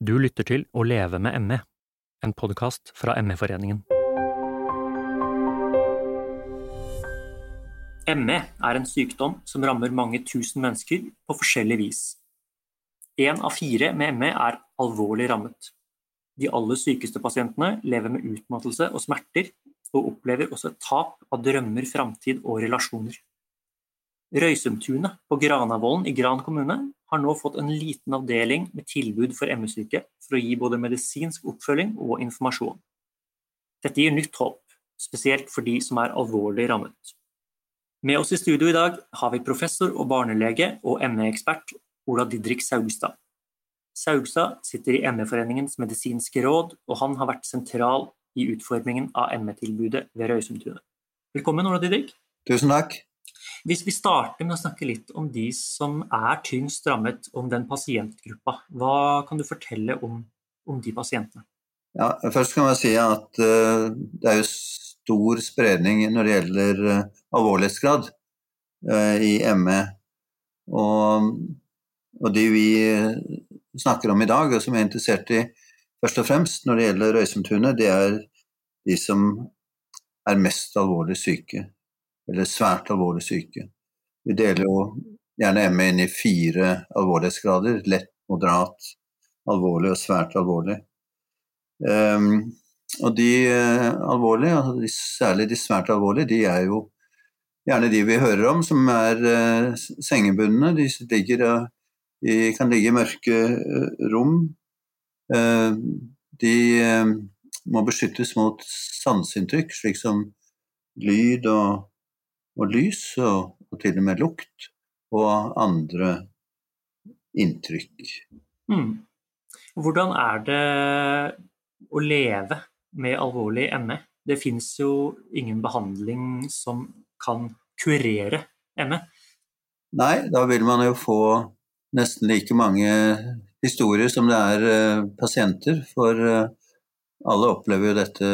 Du lytter til Å leve med ME, en podkast fra ME-foreningen. ME er en sykdom som rammer mange tusen mennesker på forskjellig vis. Én av fire med ME er alvorlig rammet. De aller sykeste pasientene lever med utmattelse og smerter, og opplever også et tap av drømmer, framtid og relasjoner. Røysumtunet på Granavolden i Gran kommune har nå fått en liten avdeling med tilbud for ME-syke for å gi både medisinsk oppfølging og informasjon. Dette gir nytt håp, spesielt for de som er alvorlig rammet. Med oss i studio i dag har vi professor og barnelege og ME-ekspert Ola Didrik Saugstad. Saugstad sitter i ME-foreningens medisinske råd, og han har vært sentral i utformingen av ME-tilbudet ved Røysundtunet. Velkommen, Ola Didrik. Tusen takk. Hvis vi starter med å snakke litt om de som er tyngst rammet, om den pasientgruppa, hva kan du fortelle om, om de pasientene? Ja, først kan man si at uh, det er jo stor spredning når det gjelder uh, alvorlighetsgrad uh, i ME. Og, og, de vi snakker om i dag, og som jeg er interessert i først og fremst når det gjelder Røysumtunet, det er de som er mest alvorlig syke eller svært alvorlig syke. Vi deler jo gjerne ME inn i fire alvorlighetsgrader. Lett, moderat, alvorlig og svært alvorlig. Um, og de uh, alvorlige, altså særlig de svært alvorlige, de er jo gjerne de vi hører om, som er uh, sengebundne. De, ligger, uh, de, kan ligge i mørke rom. de må beskyttes mot sanseinntrykk, slik som lyd og og lys, og, og til og med lukt, og andre inntrykk. Mm. Hvordan er det å leve med alvorlig ME? Det fins jo ingen behandling som kan kurere ME. Nei, da vil man jo få nesten like mange historier som det er uh, pasienter. For uh, alle opplever jo dette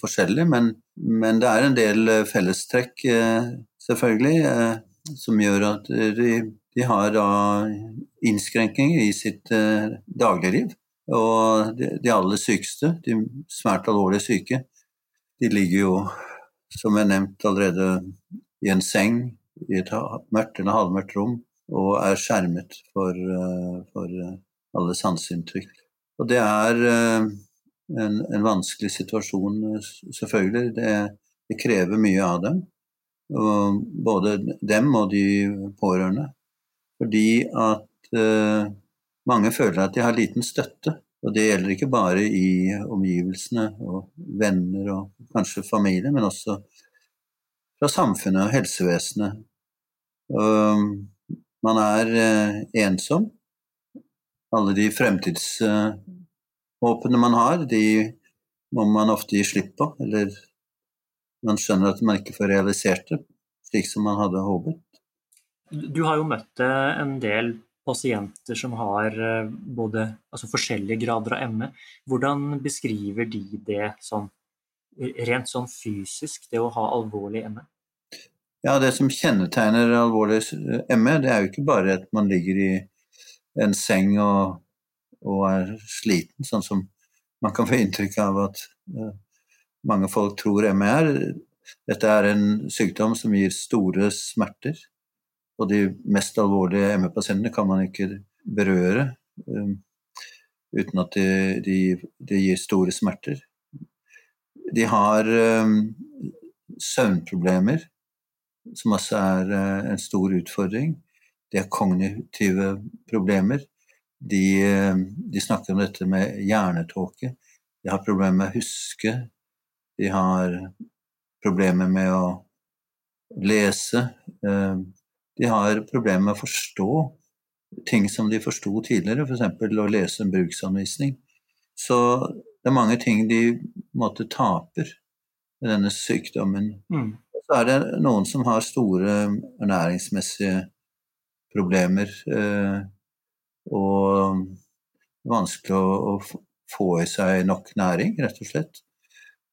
forskjellig, men men det er en del eh, fellestrekk, eh, selvfølgelig, eh, som gjør at de, de har innskrenkninger i sitt dagligliv. Og de, de aller sykeste, de svært alvorlig syke, de ligger jo, som jeg nevnt allerede, i en seng i et mørkt eller halvmørkt rom og er skjermet for, for alle sanseinntrykk. Og det er en, en vanskelig situasjon, eh, selvfølgelig. Det, det, krever mye av dem. Og både dem og de pårørende. Fordi at eh, mange føler at de har liten støtte. Og det gjelder ikke bare i omgivelsene og venner og kanskje familie, men også fra samfunnet og helsevesenet. Um, man er eh, ensom. Alle de fremtids håpene man har, de må man ofte gi slipp på, eller man skjønner at man ikke får realisert det slik som man hadde håpet. Du har jo møtt en del pasienter som har eh, både altså forskjellige grader av ME. Hvordan beskriver de det sånn, rent sånn fysisk, det å ha alvorlig ME? Ja, Det som kjennetegner alvorlig ME, det er jo ikke bare at man ligger i en seng og og er sliten, sånn som man kan få inntrykk av at uh, mange folk tror ME er. Dette er en sykdom som gir store smerter, og de mest alvorlige ME-pasientene kan man ikke berøre um, uten at de, de, de, gir store smerter. De har um, søvnproblemer, som også er en stor utfordring. De har kognitive problemer. De, de, snakker om dette med hjernetåke. De har problemer med å huske. De har problemer med å lese. Eh, de har problemer med å forstå ting som de forsto tidligere, f.eks. å lese en bruksanvisning. Så det er mange ting de måtte taper med denne sykdommen. Mm. Så er det noen som har store ernæringsmessige problemer. Eh, og vanskelig å, å, få i seg nok næring, rett og slett.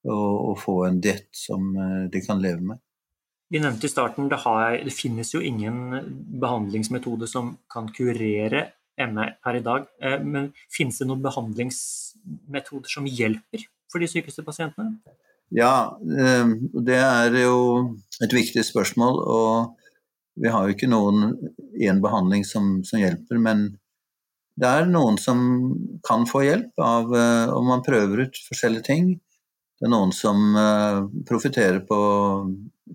Og, og få en diett som eh, de kan leve med. Vi nevnte i starten det, har, det finnes jo ingen behandlingsmetode som kan kurere ME per i dag. Men finnes det noen behandlingsmetoder som hjelper for de sykeste pasientene? Ja, det er jo et viktig spørsmål. Og vi har jo ikke noen én behandling som, som, hjelper. Men det er noen som kan få hjelp av om man prøver ut forskjellige ting. Det er noen som uh, profitterer på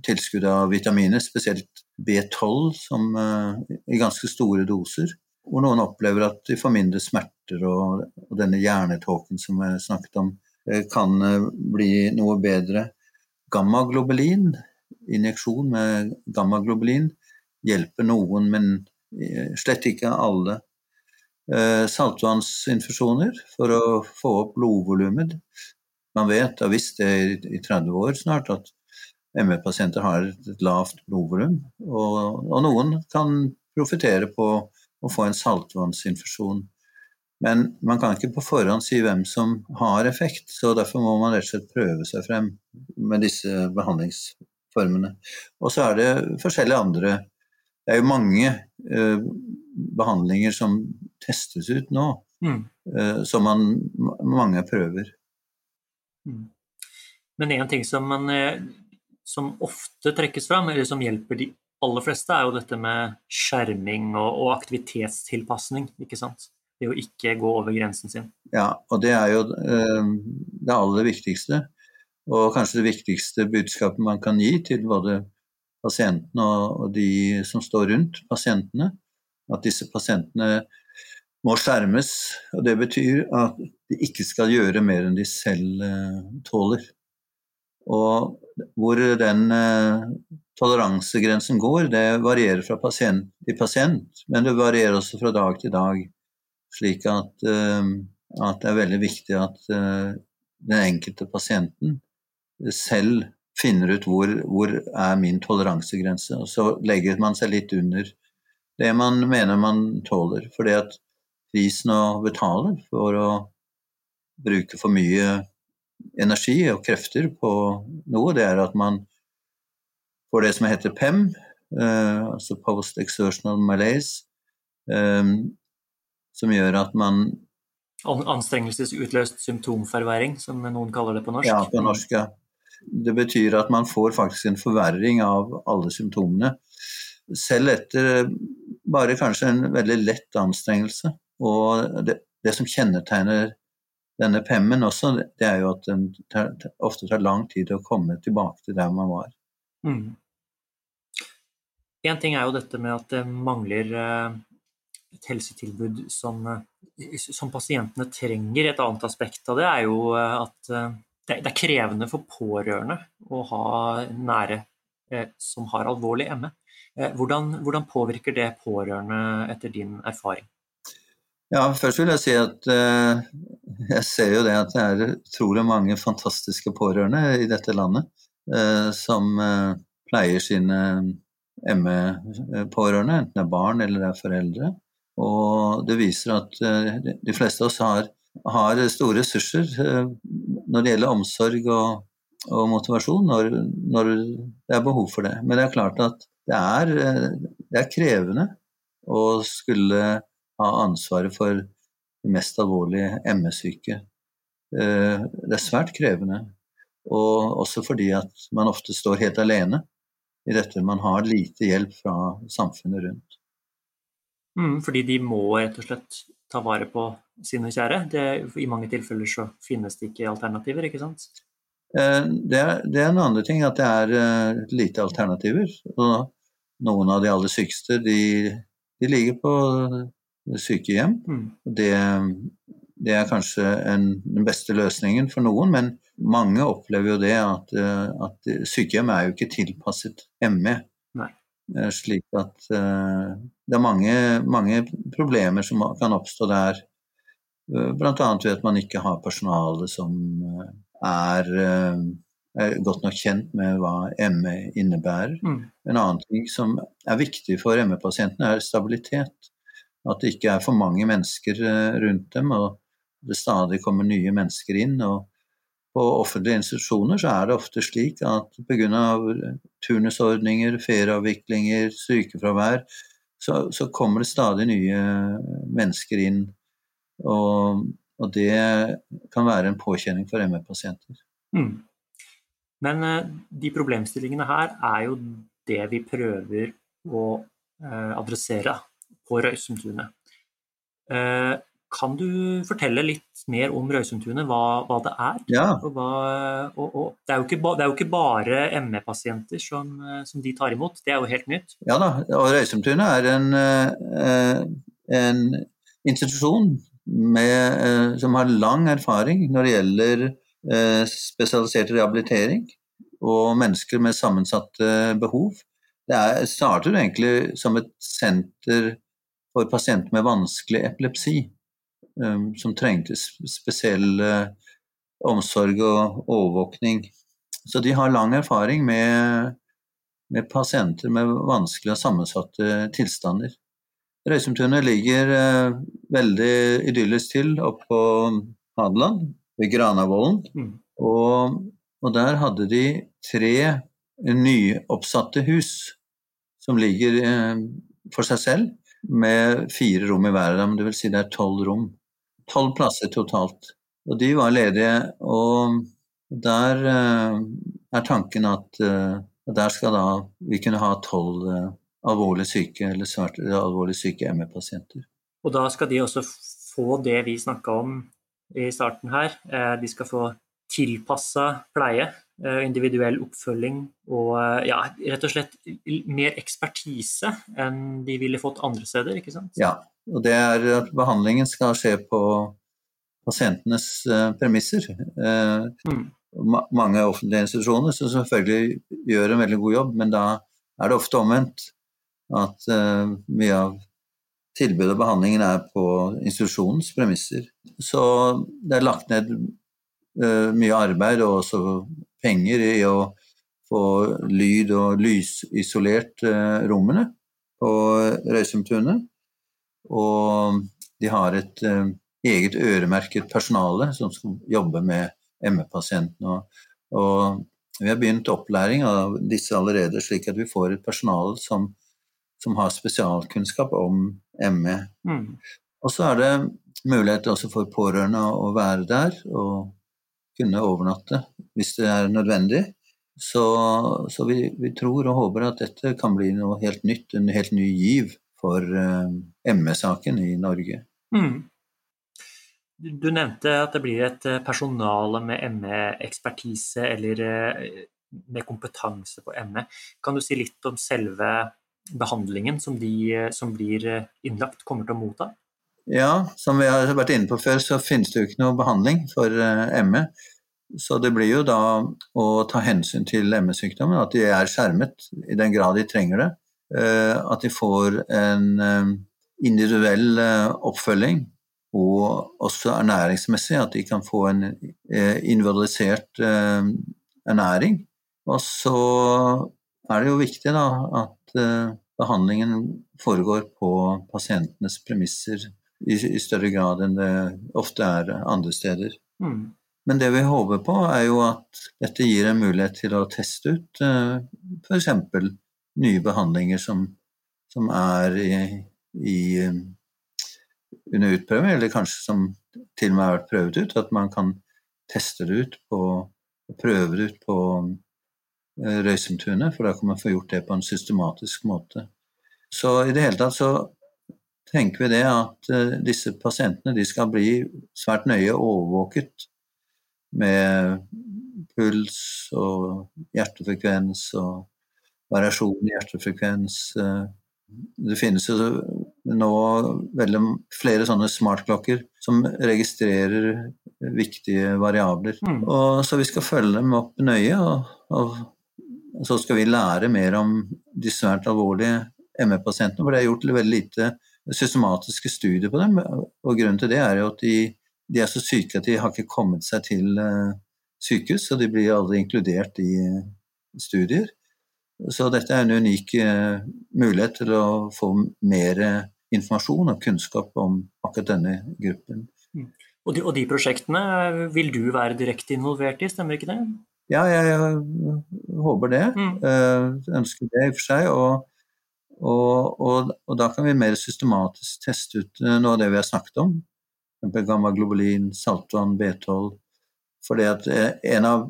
tilskudd av vitaminer, spesielt B12, som, uh, i ganske store doser. Hvor noen opplever at de får mindre smerter, og, denne hjernetåken som jeg snakket om, kan bli noe bedre. Gammaglobulin, injeksjon med gammaglobulin, hjelper noen, men slett ikke alle. Saltvannsinfusjoner for å få opp blodvolumet man vet, har visst det i 30 år snart, at ME-pasienter har et lavt blodvolum. Og, og, noen kan profitere på å få en saltvannsinfusjon. Men man kan ikke på forhånd si hvem som har effekt, så derfor må man rett og slett prøve seg frem med disse behandlingsformene. Og så er det forskjellige andre Det er jo mange uh, behandlinger som testes ut nå, mm. uh, som man, mange prøver. Mm. Men en ting som, man, eh, som, ofte trekkes fram, eller som hjelper de aller fleste, er jo dette med skjerming og, og aktivitetstilpasning. ikke sant? Det å ikke gå over grensen sin. Ja, og det er jo eh, det aller viktigste. Og kanskje det viktigste budskapet man kan gi til både pasientene og de som står rundt pasientene. At disse pasientene må skjermes. og Det betyr at de ikke skal gjøre mer enn de selv eh, tåler. Og hvor den eh, toleransegrensen går, det varierer fra pasient til pasient, men det varierer også fra dag til dag. Slik at, eh, at det er veldig viktig at den enkelte pasienten selv finner ut hvor, hvor er min toleransegrense, og så legger man seg litt under det man mener man tåler. fordi at prisen å betale for å bruke for mye energi og krefter på noe, det er at man får det som heter PEM, eh, altså Post Exertional Malaise, eh, som gjør at man Anstrengelsesutløst symptomforverring, som noen kaller det på norsk? Ja, på norsk, ja. Det betyr at man får faktisk en forverring av alle symptomene. Selv etter bare kanskje en veldig lett anstrengelse. Og det, det som kjennetegner denne PEM-en også, det er jo at den tar, ofte tar lang tid å komme tilbake til der man var. Mm. En ting er jo dette med at det mangler eh, et helsetilbud som, eh, som, pasientene trenger. Et annet aspekt av det er jo eh, at det er krevende for pårørende å ha nære som har alvorlig ME. Hvordan, hvordan påvirker det pårørende etter din erfaring? Ja, først vil jeg si at eh, jeg ser jo det at det er utrolig mange fantastiske pårørende i dette landet eh, som eh, pleier sine ME-pårørende, enten det er barn eller det er foreldre. Og det viser at de fleste av oss har, har store ressurser når det gjelder omsorg og, og motivasjon, når, når, det er behov for det. Men det er klart at det er, det er krevende å skulle ha ansvaret for de mest alvorlige ME-syke. Eh, det er svært krevende, og også fordi at man ofte står helt alene i dette. Man har lite hjelp fra samfunnet rundt. Mm, fordi de må rett og slett ta vare på sine kjære. Det, I mange tilfeller så finnes det ikke alternativer, ikke sant? Eh, det er, det er en annen ting at det er uh, lite alternativer. Og noen av de aller sykeste de, de ligger på sykehjem. Mm. Det, det, er kanskje en, den beste løsningen for noen, men mange opplever jo det at, at sykehjem er jo ikke tilpasset ME. Eh, slik at uh, det er mange, mange, problemer som kan oppstå der. Uh, Bl.a. ved at man ikke har personale som er, uh, er godt nok kjent med hva ME innebærer. Mm. En annen ting som er viktig for ME-pasientene, er stabilitet. At det ikke er for mange mennesker eh, rundt dem, og det stadig kommer nye mennesker inn. og På offentlige institusjoner så er det ofte slik at pga. turnusordninger, ferieavviklinger, sykefravær, så, så, kommer det stadig nye mennesker inn. Og, og det kan være en påkjenning for ME-pasienter. Mm. Men uh, de problemstillingene her er jo det vi prøver å uh, adressere på Røysundtunet. Uh, kan du fortelle litt mer om Røysundtunet, hva, hva, det er? Ja. Og hva, og, og, det, er ikke, det, er jo ikke, bare ME-pasienter som, som, de tar imot, det er jo helt nytt? Ja da, og Røysundtunet er en, eh, en institusjon med, eh, som har lang erfaring når det gjelder eh, spesialisert rehabilitering og mennesker med sammensatte behov. Det er, starter egentlig som et senter for pasienter med vanskelig epilepsi. Um, som trengte spesiell omsorg og overvåkning. Så de har lang erfaring med, med pasienter med vanskelige og sammensatte tilstander. Røysumtunet ligger eh, veldig idyllisk til oppe på Hadeland, ved Granavolden. Mm. Og, og, der hadde de tre nyoppsatte hus som ligger eh, for seg selv, med fire rom i hver av dem. Dvs. Si det er tolv rom. Tolv plasser totalt. Og de var ledige. Og der eh, er tanken at uh, der skal da vi kunne ha tolv uh, alvorlig syke eller svært alvorlig syke ME-pasienter. Og da skal de også få det vi snakka om i starten her. De skal få tilpassa pleie, individuell oppfølging og ja, rett og slett mer ekspertise enn de ville fått andre steder, ikke sant? Ja, og det er at behandlingen skal skje på pasientenes premisser. Mm. mange offentlige institusjoner som selvfølgelig gjør en veldig god jobb, men da er det ofte omvendt. At uh, mye av tilbudet og behandlingen er på institusjonens premisser. Så det er lagt ned mye arbeid og også penger i å få lyd- og lysisolert rommene på Røysumtunet. Og de har et uh, eget øremerket personale som skal jobbe med ME-pasientene. Og, og, vi har begynt opplæring av disse allerede, slik at vi får et personale som, som har spesialkunnskap om ME. Mm. Og så er det mulighet også for pårørende å være der og kunne overnatte hvis det er nødvendig. Så, så vi, vi, tror og håper at dette kan bli noe helt nytt, en helt ny giv for uh, ME-saken i Norge. Mm. Du nevnte at det blir et eh, personale med ME-ekspertise eller eh, med kompetanse på ME. Kan du si litt om selve behandlingen som de som blir innlagt, kommer til å motta? Ja, som vi har vært inne på før, så finnes det jo ikke noe behandling for ME. Så det blir jo da å ta hensyn til ME-sykdommen, at de er skjermet i den grad de trenger det. At de får en individuell eh, oppfølging og også ernæringsmessig, at de kan få en eh, individualisert eh, ernæring. Og så er det jo viktig da, at behandlingen foregår på pasientenes premisser i, større grad enn det ofte er andre steder. Mm. Men det vi håper på, er jo at dette gir en mulighet til å teste ut f.eks. nye behandlinger som, som er i, i, eh, under utprøving, eller kanskje som til og med har vært prøvd ut, at man kan teste det ut på prøve det ut på uh, for da kan man få gjort det på en systematisk måte. Så i det hele tatt så tenker vi det at uh, disse pasientene de skal bli svært nøye overvåket med puls og hjertefrekvens og variasjon i hjertefrekvens, uh, det finnes jo nå veldig flere sånne smartklokker som registrerer viktige variabler. Mm. Og, så vi skal følge dem opp nøye, og, og så skal vi lære mer om de svært alvorlige ME-pasientene. For det er gjort veldig lite systematiske studier på dem. Og grunnen til det er jo at de, de er så syke at de har ikke kommet seg til uh, sykehus, så de blir aldri inkludert i studier. Så dette er en unik eh, mulighet til å få mer informasjon og kunnskap om akkurat denne gruppen. Mm. Og de, og de prosjektene vil du være direkte involvert i, stemmer ikke det? Ja, jeg, håper det. Mm. Jeg ønsker det i og for seg. Og, Og, og, og, da kan vi mer systematisk teste ut noe av det vi har snakket om. Gamma-globulin, saltvann, B12. For en av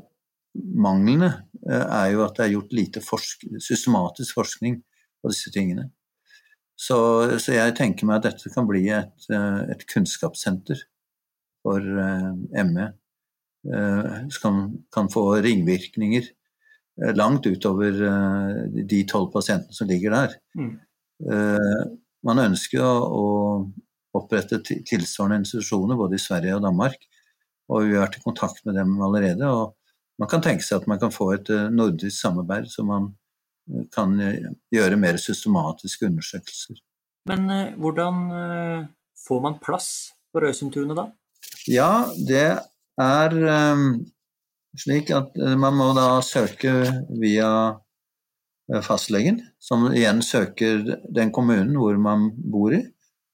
manglene er jo at det er gjort lite forsk systematisk forskning på disse tingene. Så, så, jeg tenker meg at dette kan bli et, et kunnskapssenter for ME. Som kan få ringvirkninger Eh, langt utover eh, de tolv pasientene som ligger der. Mm. Eh, man ønsker å, opprette tilsvarende institusjoner både i Sverige og Danmark, og vi har vært i kontakt med dem allerede. og Man kan tenke seg at man kan få et nordisk samarbeid, så man kan gjøre mer systematiske undersøkelser. Men hvordan får man plass på Røysundtunet da? Ja, det er slik at eh, man må da søke via eh, fastlegen, som igjen søker den kommunen hvor man bor i,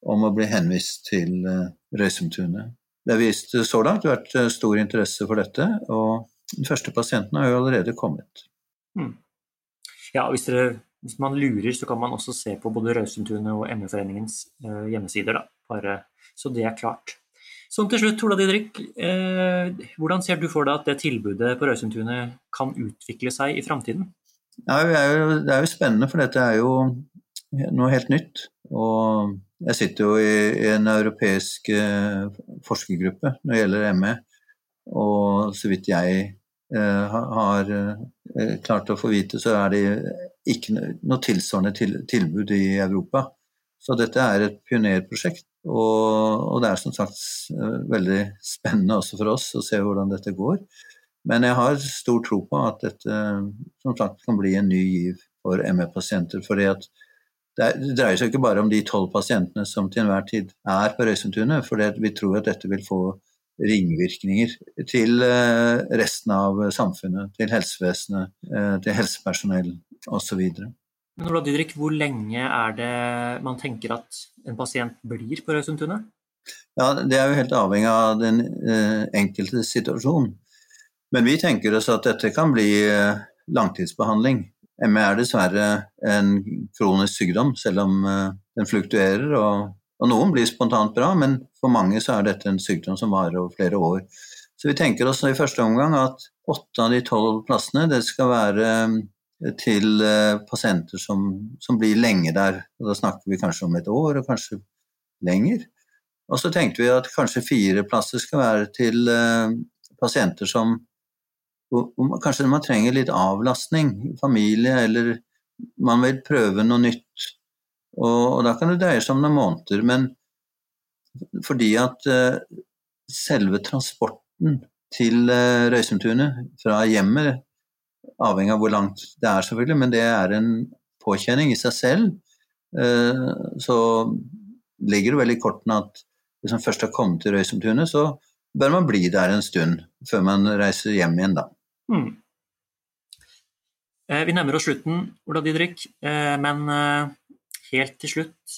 om å bli henvist til eh, Røysumtunet. Det har vist så langt vært stor interesse for dette, og den første pasienten har jo allerede kommet. Mm. Ja, hvis, dere, hvis, man lurer, så kan man også se på både Røysumtunet og ME-foreningens hjemmesider. Da. Bare, så det er klart. Sånn til slutt, Ola Didrik. Eh, hvordan ser du for deg at det tilbudet på Røysundtunet kan utvikle seg i framtiden? Det, det er jo spennende, for dette er jo noe helt nytt. Og jeg sitter jo i en europeisk eh, forskergruppe når det gjelder ME. Og så vidt jeg eh, har eh, klart å få vite, så er det ikke noe tilsvarende til, tilbud i Europa. Så dette er et pionerprosjekt. Og, og, det er som sagt eh, veldig spennende også for oss å se hvordan dette går. Men jeg har stor tro på at dette som sagt kan bli en ny giv for ME-pasienter. for det dreier seg ikke bare om de tolv pasientene som til enhver tid er på Røysundtunet, for vi tror at dette vil få ringvirkninger til eh, resten av samfunnet, til helsevesenet, eh, til helsepersonell osv. Men Ola Didrik, hvor lenge er det man tenker at en pasient blir på Røysundtunet? Ja, Det er jo helt avhengig av den eh, enkelte situasjon. Men vi tenker oss at dette kan bli eh, langtidsbehandling. ME er dessverre en kronisk sykdom, selv om eh, den fluktuerer. Og, og, noen blir spontant bra, men for mange så er dette en sykdom som varer over flere år. Så vi tenker oss i første omgang at åtte av de tolv plassene det skal være til eh, pasienter som, som, blir lenge der. Og da snakker vi kanskje om et år, og kanskje lenger. Og så tenkte vi at kanskje fire plasser skal være til uh, pasienter som hvor Kanskje man trenger litt avlastning, familie, eller man vil prøve noe nytt. Og, og da kan det dreie seg om noen måneder. Men fordi at uh, selve transporten til uh, Røysundtunet fra hjemmet avhengig av hvor langt det er, selvfølgelig, men det er en påkjenning i seg selv. Eh, så ligger det vel i kortene at hvis man først har kommet til Røysundtunet, så bør man bli der en stund før man reiser hjem igjen, da. Mm. Vi nærmer oss slutten, Ola Didrik, eh, men helt til slutt.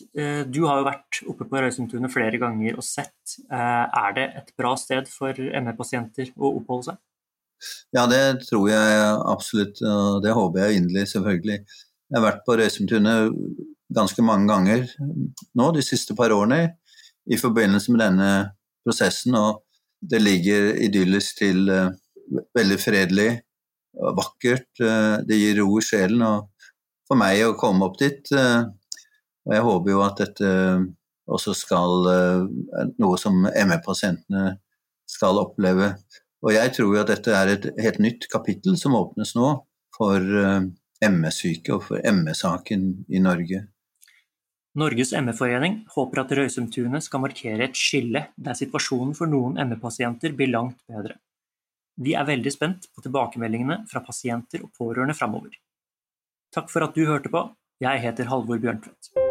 Du har jo vært oppe på Røysundtunet flere ganger og sett. Er det et bra sted for ME-pasienter å oppholde seg? Ja, det tror jeg absolutt, og det håper jeg inderlig, selvfølgelig. Jeg har vært på Røysumtunet ganske mange ganger nå de siste par årene i forbindelse med denne prosessen, og det ligger idyllisk til uh, veldig fredelig og vakkert. Uh, det gir ro i sjelen og for meg å komme opp dit. Og jeg håper jo at dette også skal noe som ME-pasientene skal oppleve og jeg tror jo at dette er et helt nytt kapittel som åpnes nå for eh, ME-syke og for ME-saken i Norge. Norges ME-forening håper at Røysumtunet skal markere et skille der situasjonen for noen ME-pasienter blir langt bedre. Vi er veldig spent på tilbakemeldingene fra pasienter og pårørende framover. Takk for at du hørte på. Jeg heter Halvor Bjørntvedt.